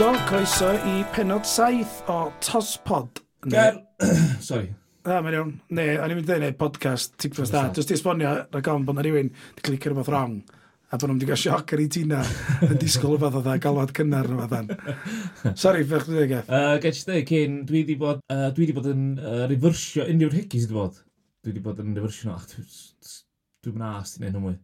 So, croeso i penod saith o Tospod. Ger... Sorry. Na, mae'n iawn. Ne, o'n i'n mynd i ddweud podcast, TikTok da. Just i esbonio, rhaid gofyn bod na rhywun wedi clicio rhywbeth wrong. A bod nhw'n wedi cael sioc ar ei tina yn disgwyl rhywbeth oedd galwad cynnar rhywbeth an. Sorry, fe'ch dwi'n dweud, gath. Uh, Gael ti Cyn, dwi wedi bod, uh, dwi wedi bod yn uh, refersio unrhyw'r hegi sydd wedi bod. Dwi wedi bod yn refersio nhw, ach, dwi'n dwi as ti'n neud nhw mwy.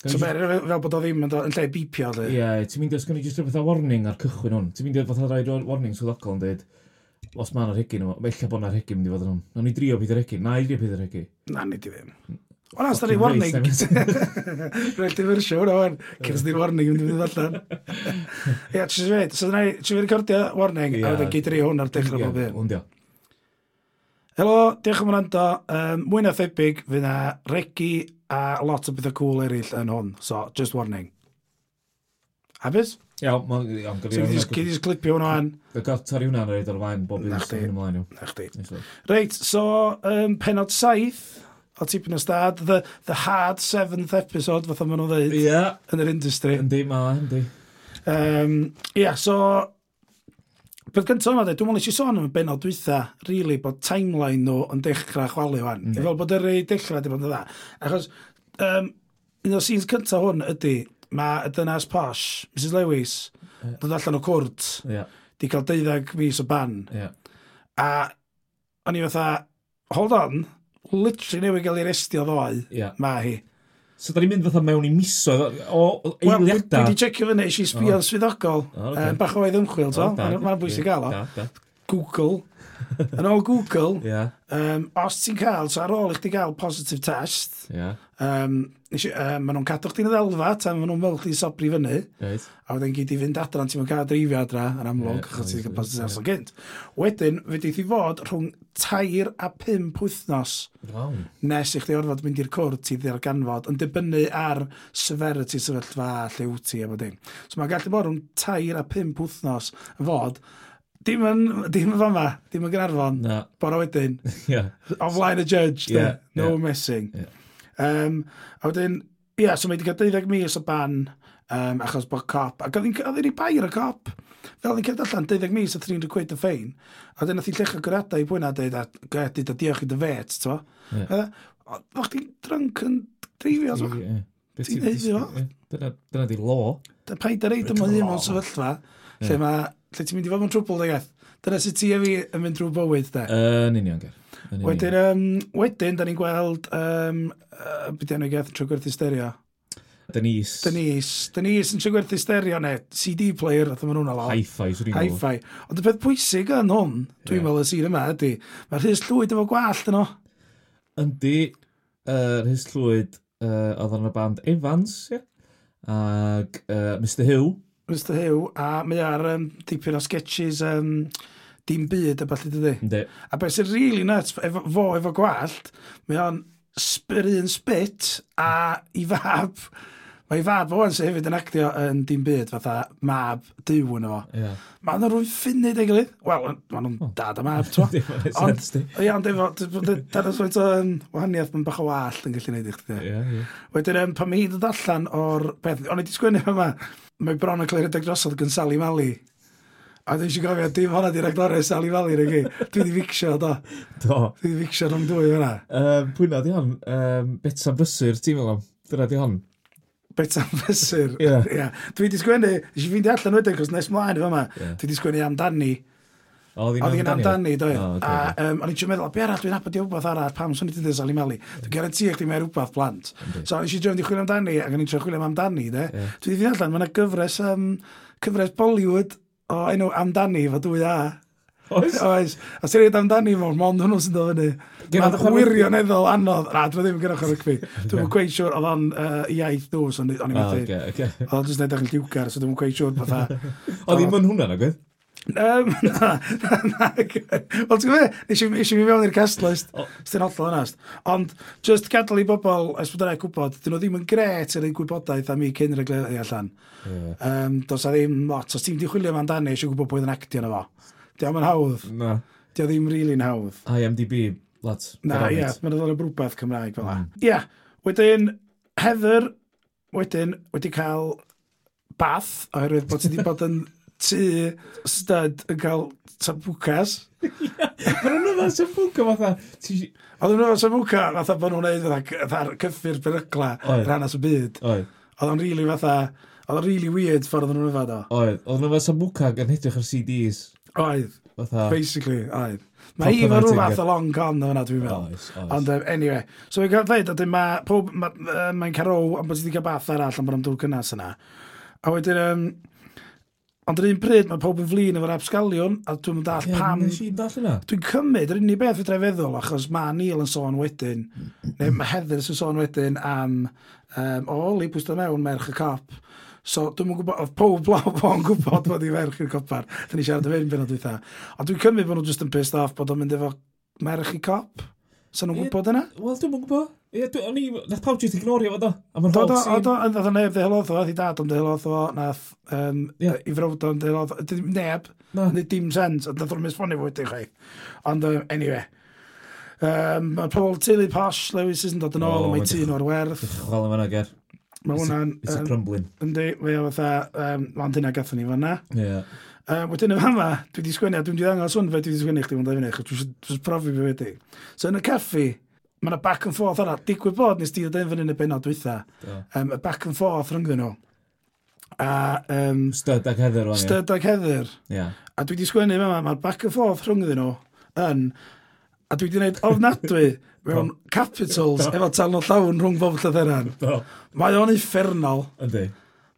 So mae fel bod o ddim yn, yn lle bipio, dwi? Ie, yeah, ti'n mynd i osgynnu jyst rhywbeth o warning ar cychwyn hwn. Ti'n mynd i fatha rhaid warning swyddogol yn dweud, os mae'n ar hegin, efallai bod yna'r hegin mynd i fod yn hwn. Nawn ni drio bydd yr hegin, na i drio bydd yr hegin. Na, nid i ddim. O na, stori warning. Rhaid ti fyrsio, hwnna, o'n. Cys di'r warning yn mynd i fynd allan. Ie, ti'n dweud, so dyna i, ti'n fi recordio warning, a wedyn gyd hwn ar dechrau bob un. Hwn dio. Helo, diolch am wrando. Um, mwy na thebyg, fydd na regi a lot o bethau cool eraill yn hwn. So, just warning. Habys? Iawn, mae'n iawn. Gyd i'n clipio hwnna an. Y gael torri hwnna'n yn rhaid o'r fain, bob un sy'n mynd ymlaen. Na chdi. Reit, so, um, penod saith o tipyn o stad, the, the hard seventh episode, fatha maen nhw'n dweud, Ie. yn yr industry. Yndi, ma, yndi. Um, yeah, so, Peth gyntaf yma, dwi'n mwyn eisiau sôn am y benod dwytha, really, bod timeline nhw yn dechrau chwalu fan. Mm. Fel bod yr ei dechrau wedi bod yn dda. Achos, um, un o'r scenes cyntaf hwn ydy, mae y dynas posh, Mrs Lewis, yeah. dod allan o cwrt, yeah. di cael deuddag mis o ban. Yeah. A o'n i fatha, hold on, literally newid gael ei restio ddoe, yeah. mae hi. So, da ni'n mynd fatha mewn i misoedd o eiliadau. Wel, dwi wedi checio fyny, eisiau sbio'r swyddogol. Oh, okay. um, bach o oedd ymchwil, to. Mae'n bwysig gael o. Google, yn ôl Google, yeah. um, os ti'n cael, so ar ôl i chdi gael positive test, yeah. um, um, maen nhw'n cadw chdi'n y ddelfa, tan maen nhw'n fel chdi'n sobri fyny, right. a wedyn gyd i fynd adra, ti'n cael dreifio adra yn amlwg, yeah, achos ti'n cael positive test yeah. gynt. Wedyn, fe dweud i fod rhwng tair a pum wythnos wow. nes i chdi orfod mynd i'r cwrt i ddi'r ganfod, yn dibynnu ar severity sefyllfa lle wyt ti a bod So mae'n gallu bod rhwng tair a pum wythnos yn fod, Dim yn, dim yn fama, dim yn Gynarfon. No. Bora wedyn. yeah. Offline flaen y judge, yeah. De. No yeah. messing. Yeah. Um, a wedyn, ia, yeah, so mae wedi cael 12 mis o ban um, achos bod cop. Ac oedd hi'n bair y cop. Fel ni'n cedd allan, 12 mis a 300 quid y ffein. A dyn nath i o gwrada i bwyna, a dweud, a gedi, da diolch i dy fet, t'o? Yeah. O'ch e, ti'n drunk yn dreifio, t'o? Ti'n neud i fo? Dyna di lo. Da paid a reid yma hyn mewn sefyllfa, lle mae lle ti'n mynd i fod mewn trwbl, dweud? Dyna sut ti a fi yn mynd drwy bywyd, de? Yn union, ger. Wedyn, um, wedyn, da ni'n gweld, um, uh, beth yna geth, trwy gwerthu stereo. Denise. Denise. Denise yn trwy gwerthu stereo, ne, CD player, oedd yma nhw'n alo. Hi-fi, swn i'n Hi-fi. Ond y peth pwysig yn hwn, dwi'n yeah. meddwl y sir yma, ydy, mae'r rhys llwyd efo gwallt yno. Yndi, uh, rhys llwyd uh, oedd yn y band Evans, ie? Yeah? Ac uh, Mr Hill, Mr Hugh, a mae ar um, dipyn o sketches um, dim byd a falle dydy. Ynddi. A beth sy'n really nuts, efo, fo efo gwallt, mae o'n spyr un spit a i fab Mae ei fad fo sy'n hefyd yn actio yn dim byd, fatha mab dyw yn o. Yeah. Mae nhw'n rwy'n ffunud ei gilydd. Wel, mae nhw'n dad a mab, twa. Ond, ia, ond efo, dyna swynt o wahaniaeth yn bach o wallt yn gallu gwneud i chdi. Yeah, yeah. Wedyn, um, pan mi hyd yn allan o'r beth, o'n i wedi sgwennu yma, mae bron yn clywed y drosodd gan Sally Mali. A dwi eisiau gofio, dim hwnna di'r actorau Sally Mali, rhaid i. Dwi wedi ficsio, do. Do. Dwi wedi ficsio rhwng dwy hwnna. Um, pwyna di hon? Um, Betsa Brysur, ti'n meddwl? Dyna di hon? bet am Fesur. Yeah. Yeah. Dwi wedi sgwennu, eisiau i fynd allan wedyn, cos nes mlaen fyma, yeah. dwi wedi sgwennu amdani. O, ddim amdani? amdani, dwi. Oh, okay. A um, o'n i ti'n meddwl, be arall dwi'n apod i wbeth arall, pam swn i wedi dweud Mali. Dwi'n garantio chdi mae'r wbeth blant. So, nes i ddim wedi chwilio amdani, ac o'n i'n trio chwilio am amdani, de. Yeah. Dwi wedi allan, mae yna gyfres, um, cyfres Bollywood o enw amdani, fo dwy a. Oes? Oes. A sy'n rhaid amdani mor, mond hwnnw sy'n dod fyny. Mae'n wirioneddol anodd. Na, dwi ddim yn gynnwch ar rygbi. Dwi'n gweud siwr, oedd o'n iaith dws, ond o'n i'n ah, meddwl. Oedd o'n jyst edrych yn lliwgar, so dwi'n gweud siwr fatha. Oedd i'n mynd hwnna, na gwyth? Um, na, na. Wel, ti'n gwybod, nes i mi fewn i'r cast list, sy'n hollol honest. Ond, just gadael i bobl, es bod yna'n gwybod, dyn nhw ddim yn gret yn ei gwybodaeth am i cyn reglau allan. Yeah. Um, dos a ddim lot, os ti'n di chwilio am dani, eisiau gwybod pwy yn actio yna fo. Diolch yn hawdd. Na. Diolch ddim rili'n hawdd. IMDb, lot. Na, ia, yeah, mae'n dod o'r rhywbeth Cymraeg fel yna. Mm. Ia, yeah, wedyn, Heather, wedyn, wedi cael bath, oherwydd bod ti wedi bod yn tu stud yn cael tabwcas. Mae'n nhw'n fath tabwca fatha. Oedd nhw'n tabwca fatha bod nhw'n neud fatha'r cyffur berygla rhanas y byd. Oedd. Oedd o'n rili fatha, oedd o'n rili weird ffordd oedd nhw'n yfad o. Oedd, oedd nhw'n fath gan edrych ar CDs. Oedd. Basically, oedd. Mae hi fel rhyw fath o long con o hwnna, dwi'n meddwl. Ond um, anyway, so fi'n cael dweud, ydy mae pob, mae'n ma, uh, ma caro am bod wedi cael bath arall am bod am dŵr cynnas yna. A wedyn, um, ond yr un pryd mae pob yn flin efo'r absgalion, a dwi'n mynd all pam... Nes i'n dall yna? Dwi'n cymryd, yr unig beth fydra i feddwl, achos mae Neil yn sôn wedyn, neu mae Heather yn sôn wedyn am, um, o, li pwysdo mewn merch y cop, So dwi'n gwybod, oedd pob blaw bo'n gwybod bod i ferch i'r copar. Dyn ni siarad y fe'n benod eitha. A dwi'n cymryd bod nhw just yn pissed off bod o'n mynd efo merch i cop. So, nhw'n gwybod yna? Wel, dwi'n gwybod. Ie, o'n i, nath pawb jyst ignorio fo do. A ma'n hol sy'n... Do, do, nath o neb ddehelodd o, nath i dad o'n ddehelodd o, nath um, yeah. i frawd o'n ddehelodd o. Dim neb, no. dim sens, a nath o'n misfonio fwy dy chi. Ond, um, anyway. Um, mae pobl teulu posh, Lewis, isn't dod yn ôl, oh, mae tîn o'r werth. Chwal yma na ger. Mae hwnna'n... It's a crumbling. Yndi, mae o fatha, um, ond dyna gatho ni fanna. Ie. Yeah. Uh, wedyn yn fanfa, dwi wedi sgwennu, a dwi wedi ddangos hwn fe dwi wedi sgwennu chdi, mwyn dau fyny, achos dwi dwi'n profi fe wedi. So yn y caffi, mae yna back and forth arall. digwydd bod nes di ddyn fan yn y benod dwytha, um, y back and forth rhwngddyn nhw. A, um, Stud ag heather o'n i. Styd ag heather. Ie. A dwi wedi sgwennu fe yma, mae'r back and forth rhwngddyn nhw yn a dwi wedi gwneud ofnadwy mewn capitals efo talno llawn rhwng bob llytheran. Mae o'n uffernol. Ydy.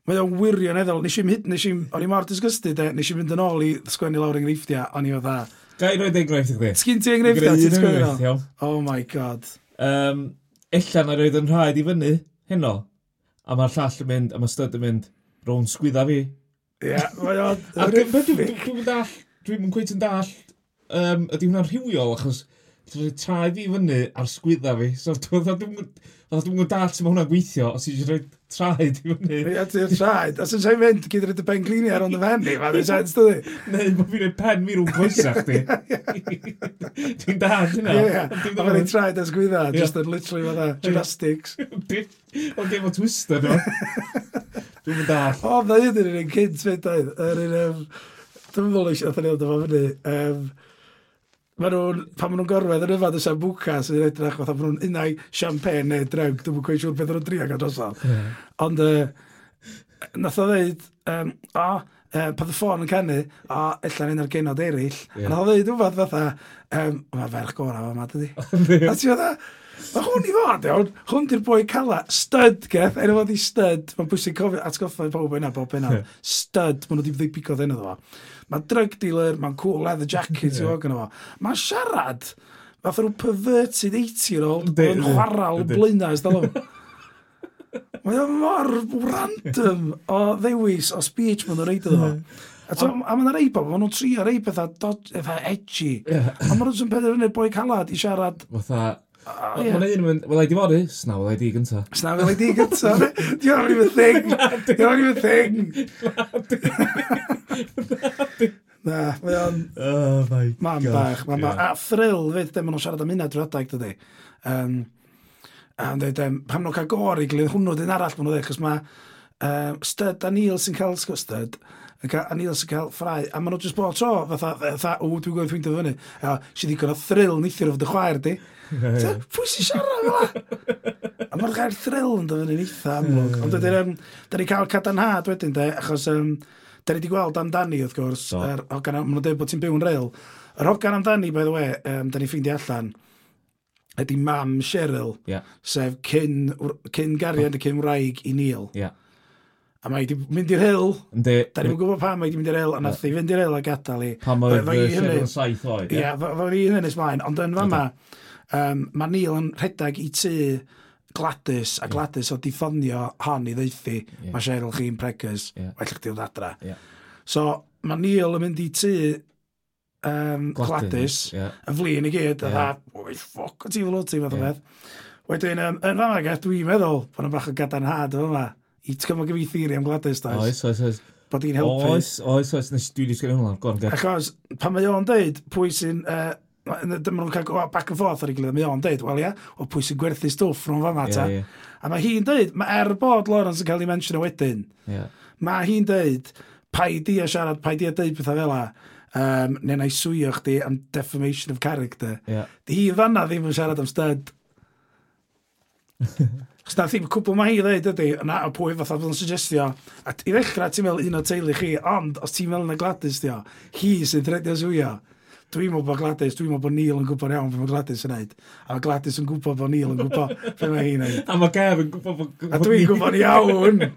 Mae o'n wirioneddol. Nes i'n hyd, nes i'n, o'n i mor disgusted, eh? e, nes i'n mynd yn ôl i sgwennu lawr enghreifftiau, o'n i o dda. Ga i roed enghraifft i chdi? Sgyn ti enghreifftiau, ti'n sgwennu Oh my god. Um, Ella na roed yn rhaid i fyny, heno. A mae'r llall yn mynd, a mae stud yn mynd, rown sgwydda fi. Ie, mae o'n... a dwi'n mynd all, dwi'n mynd gweith yn dall, um, ydy hwnna'n rhywiol, achos Dwi'n traed i fyny ar sgwydda fi. So, dwi'n gwybod dalt sy'n hwnna'n gweithio, os i rhoi traed i fyny. Ia, ti'n traed. Os ydych chi'n mynd gyda rydw pen clini ar ond y fen ni, mae'n sens dydi. Neu, bod fi'n rhoi pen mi rhwng pwysau chdi. Dwi'n dad hynna. Ia, a mae'n traed ar sgwydda, just yn literally fatha gymnastics. Ond dim o twister, no. Dwi'n mynd dall. O, fydda i ydyn yn un cynt fe, yr un... Dwi'n meddwl eisiau, athyn ni oedd yma fyny. Mae nhw'n, pan maen nhw'n gorwedd yn yfad y sambuca sy'n yn edrych fatha bod nhw'n unau champagne neu drewg, dwi'n mwyn siŵr beth o'n nhw'n driag adrosol. Yeah. Ond, uh, nath o ddeud, um, o, uh, pan y ffôn yn canu, o, allan un o'r genod eraill, yeah. nath o ddeud rhywbeth fatha, um, mae ferch gora gorau yma, dydi. a ti fatha, Mae hwn i fod, iawn. Hwn di'r boi cala. Stud, geth. Enw fod i stud. Mae'n bwysig cofio atgoffa i pawb yna, bob yna. Stud. Mae nhw wedi fyddi pico ddyn nhw ddo. Mae drug dealer, mae'n cool leather jacket, yeah. gyda fo. Mae'n siarad, fath o'r perverted 80-year-old yn chwarael blaenau, dal Mae o mor random o ddewis o speech maen nhw'n reid iddo fo. A, to, a mae'n rei bob, maen nhw'n trio rei pethau efo edgy. Yeah. A maen nhw'n penderfynu'r boi calad i siarad. Fatha, Mae'n un yn, mynd, wel ei di fori. Sna, wel ei di gynta. Sna, wela i di gynta. Di o'n rhywbeth thing. Di o'n rhywbeth thing. Na, mae o'n... Oh my god. Ma'n bach. Ma, bach. a thrill fyd, dim ond siarad am hynna drwy adeg, dydy. Um, a yn dweud, um, pam nhw'n cael gor i gilydd, hwnnw dyn arall ma'n dweud, chos mae um, stud a Neil sy'n cael sgwrs Styd, a Neil sy'n cael ffrau, a maen nhw'n just bod tro, fatha, fatha, o, dwi'n gwybod ffeindio fyny. A si ddigon o thrill neithio y chwaer di. Pwy sy'n siarad fel A mae'r gair thrill yn dyfyn yn eitha amlwg. Ond dwi'n cael cadarnhad wedyn, de, achos um, Da ni wedi gweld amdani, wrth gwrs, so. er, hogan, maen nhw'n dweud bod ti'n byw yn reil. Yr hogan amdani, by the way, um, da ni ffeindio allan, ydy mam Cheryl, yeah. sef cyn, cyn gariad y cyn wraig i Neil. Yeah. A mae wedi mynd i'r hyl. Ynddi. Da ni'n gwybod pam mae wedi mynd i'r hyl, a nath i fynd i'r hyl a gadael i. Pam oedd Cheryl yn saith oed. Ie, yeah, fe fi hynny'n ysblaen. Ond yn fama, um, mae Neil yn rhedeg i tu Gladys a Gladys yeah. o diffonio hon i ddeithi yeah. mae Cheryl chi'n pregus yeah. well chdi oedd adra. Yeah. so mae Neil yn mynd i tu um, Gladys, Gladys yeah. y flin i gyd a dda oi ffoc o ti fel o ti fath o beth. Wedyn um, yn fama gath dwi'n meddwl bod yn bach o gadarnhad o fama i ti'n gyfo fi theori am Gladys da oes oes oes. Bod i'n helpu. Oes oes oes. Nes dwi wedi sgwrdd hwnna achos pan mae o'n deud pwy sy'n uh, dyma nhw'n cael well, back and forth ar ei gilydd, mae o'n deud, wel ia, o pwy sy'n gwerthu stwff rhwng fan ata. Yeah, yeah. A mae hi'n deud, mae er bod Lawrence yn cael ei mention o wedyn, yeah. mae hi'n deud, pai di a siarad, pai di a deud pethau fel la, um, neu na i swio chdi am defamation of character. Yeah. Di hi fanna ddim yn siarad am stud. Chos na ddim cwbl mae hi ddeud ydy, na o pwy fatha bod yn suggestio. A i ddechrau ti'n meddwl un o teulu chi, ond os ti'n meddwl na gladys dio, hi sy'n thredio swio. Dwi'n meddwl bod Gladys, dwi'n meddwl bod Neil yn gwybod iawn beth mae Gladys yn neud. A mae Gladys yn gwybod bod Neil yn gwybod beth mae hi'n neud. A mae Gav yn gwybod bod... A dwi'n gwybod iawn! Ond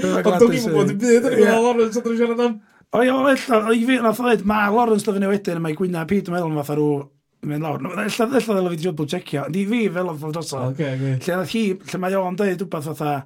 dwi'n gwybod yn byd, dwi'n gwybod Lawrence oedd yn siarad am... O ia, ella, i fi, nath oed, mae Lawrence oedd yn ei wedyn, mae Gwynna Pete, yn meddwl, yn fatha rhyw... mynd lawr. No, Ella, ella, ddela fi di double checio. i fi fel oedd dros o. Lle nath hi, lle mae o'n dweud wbeth fatha...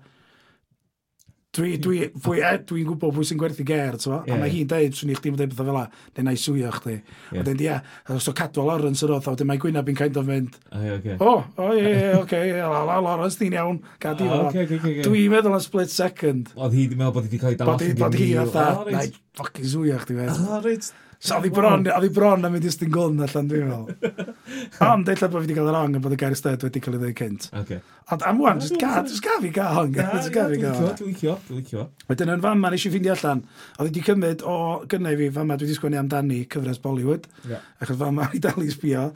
Dwi, dwi, fwy, e, dwi'n gwybod pwy sy'n gwerthu ger, ti'n yeah. a mae hi'n dweud, swn i chdi'n dweud pethau fel la, neu na i swio chdi. Yeah. A dweud, ia, os o cadw Lawrence yr oedd, a wedyn mae Gwynab yn kind of mynd, o, o, ie, ie, oce, Lawrence, ti'n iawn, cadw fo. okay, okay, okay. Dwi'n meddwl yn split second. Oedd hi, dwi'n meddwl bod hi wedi cael ei dalach. Bod hi, fatha, na i ffocin swio chdi, fe. O, reit, So, oedd hi bron, oedd hi bron am mynd i Styn Golden allan, dwi'n meddwl. Ond, eitha bod fi wedi cael yr hong yn bod y gair ystod wedi cael ei ddweud cynt. Okay. Ond am wan, jyst ga, jyst ga fi gael hong. Jyst ga fi ga hong. Dwi'n licio, dwi'n licio. Wedyn yn fama, nes i ffeindio allan, oedd wedi cymryd o gynnau fi, fama dwi wedi sgwennu amdani cyfres Bollywood. Yeah. Achos fama i dal i sbio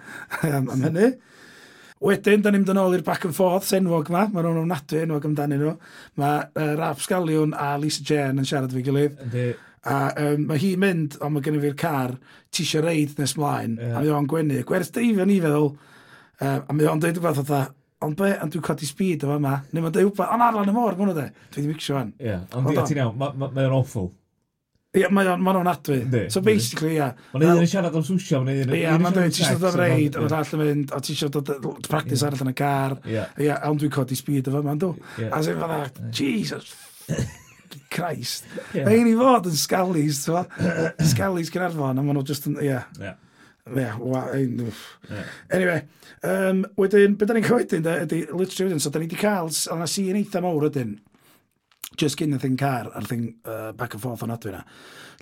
am, am hynny. Wedyn, da ni'n mynd yn ôl i'r back and forth senwog ma. Mae nhw'n ofnadwy enwog amdani nhw. Mae uh, Rap Scaliwn a Lisa Jane yn siarad fi gilydd. Ynddi. A um, mae hi'n mynd, ond mae gennym fi'r car, ti eisiau reid nes mlaen, yeah. a mae o'n gwenu. Gwers Davion ni feddwl, uh, a mae o'n dweud rhywbeth o dda, ond be, ond dwi'n codi speed o fama, neu mae'n dweud rhywbeth, ond arlan y môr, mwyn o de, dwi wedi mixio fan. Ie, yeah. ond ti'n iawn, mae o'n awful. Ie, mae o'n ma adwy. So basically, ie. Mae'n un yn siarad am swsio, mae'n un yn... Ia, mae'n dweud, ti eisiau dod am reid, o'n all yn mynd, o ti eisiau dod practice arall yn y car. Ie. Ie, ond dwi'n codi speed o fama, ond dw. A sef fydda, Jesus, Christ. Yeah. Rhaid i fod yn scalis, ti'n fawr? scalis Cynarfon, a maen nhw just yn, ie. Yeah. yeah. Yeah, wa, ein, yeah. Anyway, um, wedyn, beth da ni'n cael wedyn, ydy, literally wedyn, so da ni wedi cael, a na yn eitha mawr wedyn, just gyn y thing car, a'r thing uh, back and forth o'n adwy na.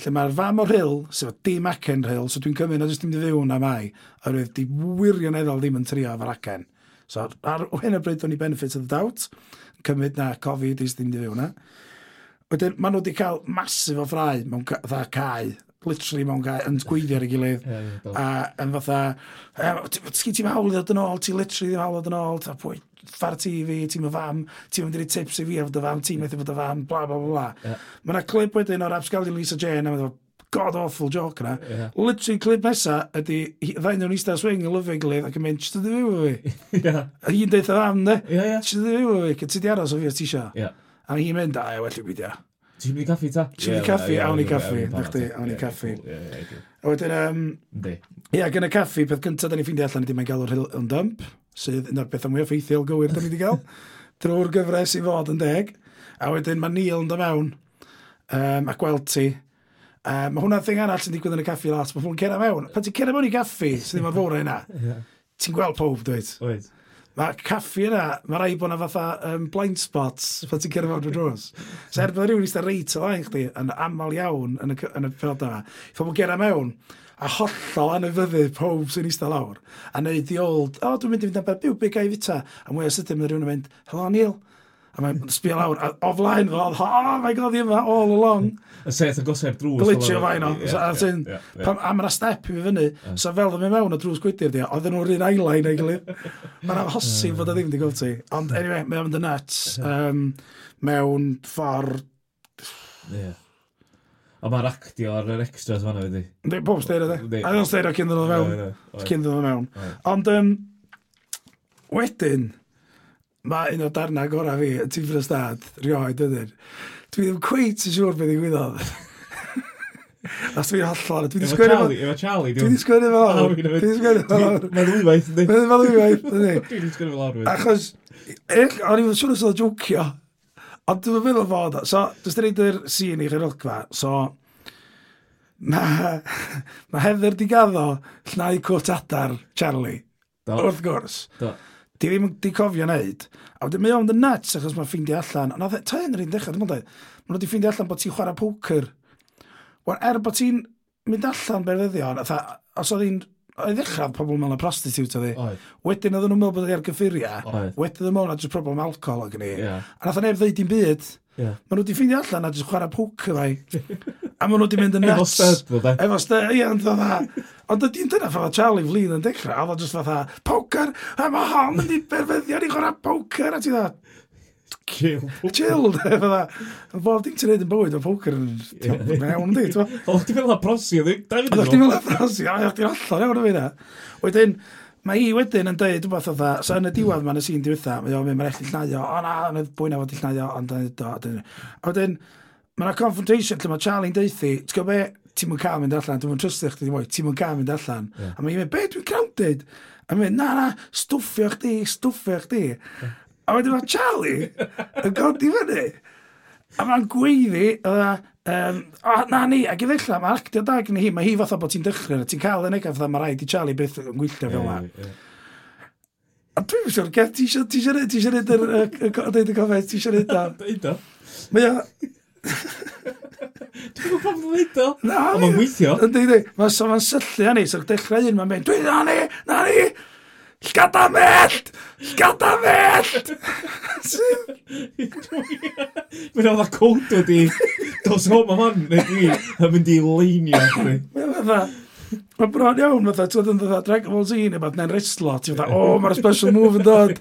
Lle mae'r fam o'r hill, sef o dim acen hill, so dwi'n cymryd na jyst dim di fyw na mai, a roedd di wirioneddol ddim yn trio efo'r acen. So ar hyn o bryd o'n i benefit of the doubt, cymryd na Covid is ddim di fyw na. Wedyn, maen nhw wedi cael masif o ffrau mewn fatha cae, literally mewn cae, yn gweithio ar ei gilydd. Yeah, yeah, a yn fatha, sgyn ti'n hawl i ddod yn ôl, ti literally ddim hawl i ddod yn ôl, ta pwy, ffar ti fi, ti'n mynd fam, ti'n mynd i'r tips i fi ar fod y fam, ti'n methu fod y fam, bla bla bla. Yeah. Mae yna clip wedyn o'r absgaldi Lisa Jane, a mae'n god awful joke yna. Yeah. Literally, clip nesa ydy, ddau nhw'n eistedd swing yn lyfio gilydd ac yn mynd, ti'n dweud fi? Ie. yeah. Hi'n deitha fam, ne? Ie, yeah. Ti'n dweud fi? Ti di aros o fi os ti eisiau? Yeah. A hi'n mynd, a well i beidio. Ti'n mynd i caffi ta? Ti'n mynd i caffi, awn i caffi, na chdi, awn i caffi. A wedyn, um, ia, gan y caffi, peth cyntaf da ni ffeindio allan ydy mae'n galw'r hill and dump, sydd un o'r pethau mwy effeithiol gywir da ni wedi cael, drwy'r gyfres i fod yn deg, a wedyn mae Neil yn dod mewn, um, a gweld ti, Uh, mae hwnna'n thing arall sy'n digwydd yn y caffi lot, mae hwnna'n cera mewn. Pan ti'n cera mewn i gaffi, sydd ddim ar fawr yna, ti'n gweld pob, dweud. Oed. Mae caffi yna, mae rai bod yna fatha um, blind spots pan ti'n cerdded fawr drws. So er bod rhywun eistedd reit o lain chdi yn aml iawn yn y, yn y penod yna, ffordd bod gera mewn a hollol anefyddu pob sy'n eistedd lawr a neud the old, o oh, dwi'n mynd i fynd am beth byw, be gai fita? A mwy o sydyn mae rhywun yn mynd, hello Neil, A mae'n sbio lawr, a o flaen fo, o, oh, mae'n godi yma all along. Y seth y goseb drws. Glitio fain o. A mae'n step i fi fyny. So fel ddim yn mewn o drws gwydir di, oedden nhw'r un ailau neu gilydd. Mae'n amhosib fod o ddim di gweld ti. Ond anyway, mae'n mynd y nuts. Um, mewn ffordd... Yeah. A mae'r actio ar yr extras fanna wedi. Ynddi, bob steir ydi. A ddyn nhw'n steir o cyn ddyn nhw fewn. Cyn ddyn nhw fewn. Ond um, wedyn, mae un o darna gorau fi, y tîm y stad, rioed ydyn. Dwi ddim cweit yn siŵr beth i wyddoedd. Os dwi'n hollol, dwi wedi sgwynnu fo. Efo Charlie, dwi wedi sgwynnu fo. Dwi wedi sgwynnu fo. Mae'n ddwywaith, ynddi? Mae'n ddwywaith, ydy. Dwi wedi sgwynnu fo lawr. Achos, eich, o'n i'n siŵr os oedd jwcio, ond dwi'n meddwl fod, so, dwi'n dweud yr sîn i chi'r olgfa, so, mae ma Heather di gaddo llnau cwt adar Charlie, wrth gwrs. Do. Di ddim wedi cofio wneud. A wedyn mae o'n the nuts achos mae'n ffeindio allan. Ond oedd ta yn yr un dechrau, dwi'n meddwl, mae'n wedi ffeindio allan bod ti'n chwarae poker. Wel, er bod ti'n mynd allan berfyddion, berdyddion, os oedd hi'n Oedd ddechrau pobl mewn a prostitute oedd hi. Wedyn oedd nhw'n meddwl bod hi ar gyffuriau. Wedyn oedden nhw'n meddwl problem alcohol ag ni. Yeah. A nath o'n neb ddeud dim byd. Yeah. Maen nhw wedi ffeindio allan a jyst chwarae poker fai. A maen nhw wedi mynd yn nuts. Efo stud, fel de. Efo stud, ie, ond dda. Ond ydy'n dyna ffordd Charlie Flynn yn dechrau, oedd o jyst fatha, poker, a mae hon yn berfyddio ni chwarae poker, a ti dda, chill. Chill, de, fydda. Bob dim ti'n neud yn bywyd o poker yn mewn, di, ti'n Oedd ti'n fel a prosi, oedd ti'n fel a prosi, oedd a prosi, oedd ti'n allan, iawn o fi na. Wedyn, mae hi wedyn yn dweud rhywbeth oedd so yn y diwedd mae'n y sîn diwetha, mae o'n mynd, mae'n eich llnau o, o na, mae'n bwyna fod i llnau o, ond a wedyn, Mae yna confrontation lle mae Charlie'n deithi, ti'n gwybod be, ti'n mwyn cael mynd allan, dwi'n mwyn trystio chdi, ti'n mwyn cael mynd allan. Yeah. A mae'n mynd, be, dwi'n grounded? A mae'n na, na, stwffio chdi, stwffio chdi. Yeah. A wedyn mae Charlie yn godi fyny. A mae'n gweiddi, a Um, e, o, na ni, ac i ddechrau, mae actio da gen hi, mae hi fatha bod ti'n dechrau, ti'n cael yn egaf, mae rhaid i Charlie beth yn gwylltio fel yma. A dwi'n siŵr, ti ti eisiau ti eisiau ti eisiau ti eisiau ti eisiau y eisiau ti eisiau ti eisiau ti eisiau Dwi'n gwybod pam ddweud o. Na, Ond mae'n gweithio. Ydy, ydy. Mae'n so, ma'n syllu hynny. So, dechrau un, mae'n mynd, dwi'n na ni, na ni, Llgada mellt! Llgada mellt! Mae'n oedd a cwnt wedi dos home am hon, neu dwi, yn mynd i leinio. Mae'n fatha, mae'n bron iawn, fatha, ti'n dod yn dod Dragon Ball Z, neu beth, neu'n reslo, ti'n fatha, o, mae'r special move yn dod.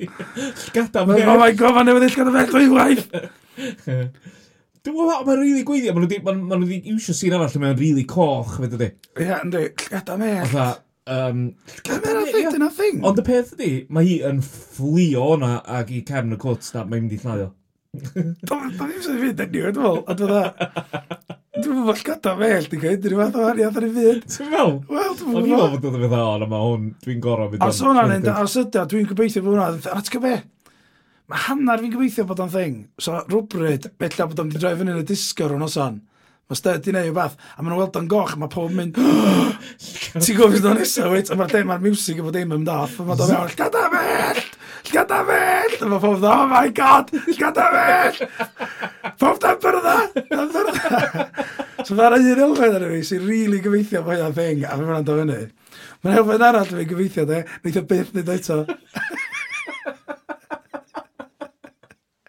Llgada oh mellt! Oh my god, mae'n newid llgada mellt o'i waith! Dwi'n meddwl, mae'n rili really gweithio. Maen nhw wedi ma ma iwsio sy'n arall, mae'n rili really coch, fe dydy. Ie, yeah, ynddi, llgada mellt. Um, Camera ffit yna thing. Ond y peth ydy, mae hi yn fflio o'na ag i cefn y cwt na mae'n mynd i lladio. Do'n i'n sy'n fyd enw, dwi'n meddwl. A e- dwi'n meddwl, dwi'n meddwl llgada mellt dwi'n gael, dwi'n meddwl arian ar ei fyd. Ti'n meddwl? Wel, dwi'n meddwl. Ond i'n meddwl bod yn meddwl, o, na mae hwn, dwi'n gorau mynd. Os hwnna'n os ydy, dwi'n gobeithio bod hwnna, a ti'n gwybod Mae hanner fi'n gobeithio bod o'n thing. So rwbryd, bella bod o'n di droi fyny yn y disgo rhwng oson. Mae sted di neu beth, a maen nhw'n weld o'n goch, mae pob mynd... Ti'n gwybod beth o'n nesaf, wyt? A mae'r dem a'r music yn bod dim yn daff, a mae'n dod mewn, Lladafell! Lladafell! A mae pob dda, oh my god, Llgada Lladafell! Pob da'n byrda! Da'n byrda! So mae'r un elfen ar y fi sy'n rili gobeithio bod hynna'n thing, a mae'n dod fyny. Mae'n elfen arall fi'n gobeithio, de, neith o byth nid eto.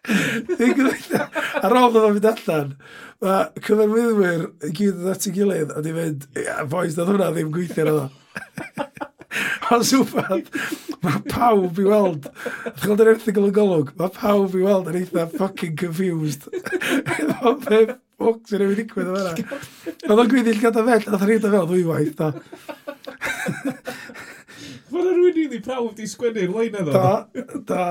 Ar ôl ddod o'n fynd allan, mae cyfarwyddwyr i gyd yn at ei gilydd, a di fynd, boys, dod hwnna ddim gweithio gweithio'n o. Ond swpad, mae pawb i weld, chi'n gweld yr erthigol yn golwg, mae pawb i weld yn eitha fucking confused. Efo pep ffwc sy'n ei ddigwydd o fanna. Oedd o'n gwyddill gada fel, oedd o'n rhaid fel ddwy waith, da. Mae'n rhywun rili prawf di sgwennu'r lein eddo. Da, da.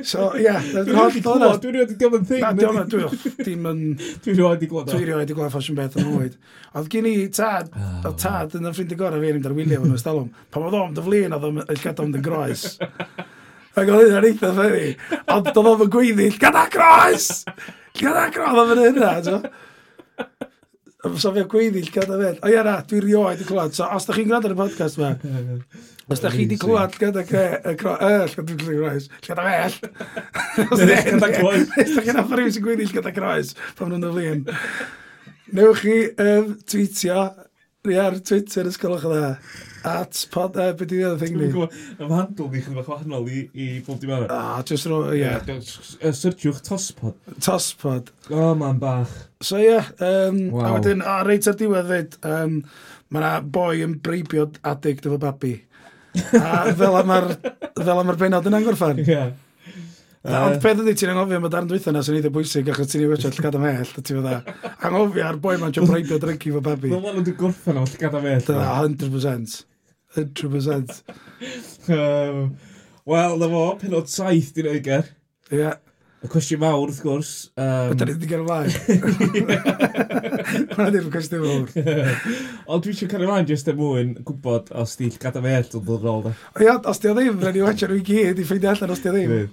So, ie. Yeah, Dwi'n rhoi di glod. E. Dwi'n rhoi di glod yn thing. Na, dwi'n rhoi di glod. Dim yn... Dwi'n rhoi di glod. Dwi'n rhoi di glod ffasiwn beth yn hwyd. Oedd gen i tad, ah, o tad yn y ffrind y gorau fi yn ymdar wylio yn ystalwm. Pan oedd o'n dyflin, oedd o'n gadael yn groes. Ac oedd hynna'n eitha fferi. Ond oedd o'n gweiddi, gada groes! Gada groes! Oedd o'n hynna, Fysa fe gweddill gada fe. O iara, dwi rioed i clywed. So, os da chi'n gwrando ar y podcast ma, os da chi wedi clywed gada cre, y cro, y, llyfr dwi'n croes, gada fell. Os da chi'n gwrando rhywun sy'n gweddill gada croes, pan nhw'n y flin. Newch chi um, tweetio Ni ar Twitter ysgolwch o dda. At pod... Uh, beth i ddweud thing ni? Ym handl ni chydig bach wahanol i, i bob dim arall. Ah, just ro... Ie. Yeah. Uh, Syrtiwch tospod. Tospod. O, oh, man bach. So ie, yeah, um, wow. a wedyn, o, reit ar diwedd fyd, um, mae yna boi yn breibio adeg efo babi. a fel am ar, fel am ar benod yn angorffan. Ie. Yeah. Ond peth ydy ti'n anghofio am y darn dwytho na sy'n eitha bwysig achos ti'n ei wetio llgada mell a ti'n fydda anghofio ar boi ma'n siarad braidio drinki fo babi Mae'n lan yn dy gorffen o llgada mell 100% 100% um, Wel, na fo, penod saith di'n ger. Ie yeah. Y cwestiwn mawr, wrth gwrs... Um... Ydy'n ni i gael ymlaen. Mae'n ddim cwestiwn mawr. Ond dwi eisiau cael ymlaen jyst er mwyn gwybod os di'n gada fe ell yn dod yn ôl. Ia, os di o ddim, rhaid i watcher nhw i gyd i ffeindio allan os di o ddim.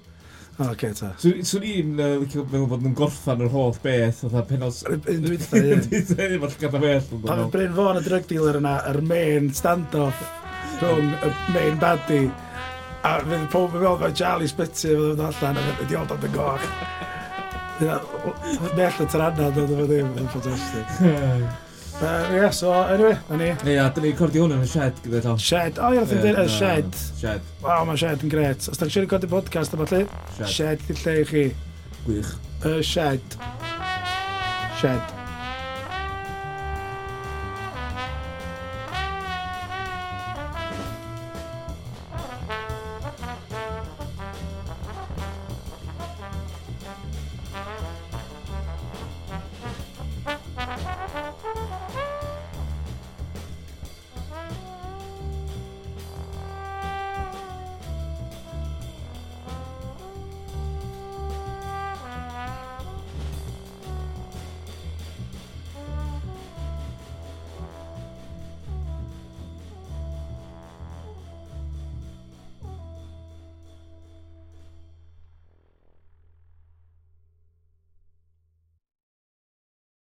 O, oce, ta. Swn i'n uh, licio meddwl bod nhw'n gorffan yr holl beth, oedd penod... Mae'n gada well. Pan fydd Bryn Fôn y drug dealer yna, yr main stand-off rhwng y main baddi, a fydd pob yn meddwl fe Charlie Spitzy fydd yn allan, a fydd yn dod yn goch. Mell y taranna, dwi'n ddim yn ffantastig. Uh, yeah, so, anyway, na ni. Ie, a dyn ni'n cordi hwn yn y shed gyda llaw. Shed, o ie, ddim dweud y shed. Shed. Waw, mae shed yn gret. Os da chi'n recordio podcast yma lle, shed, shed di'r lle i chi. Gwych. Y shed. Shed.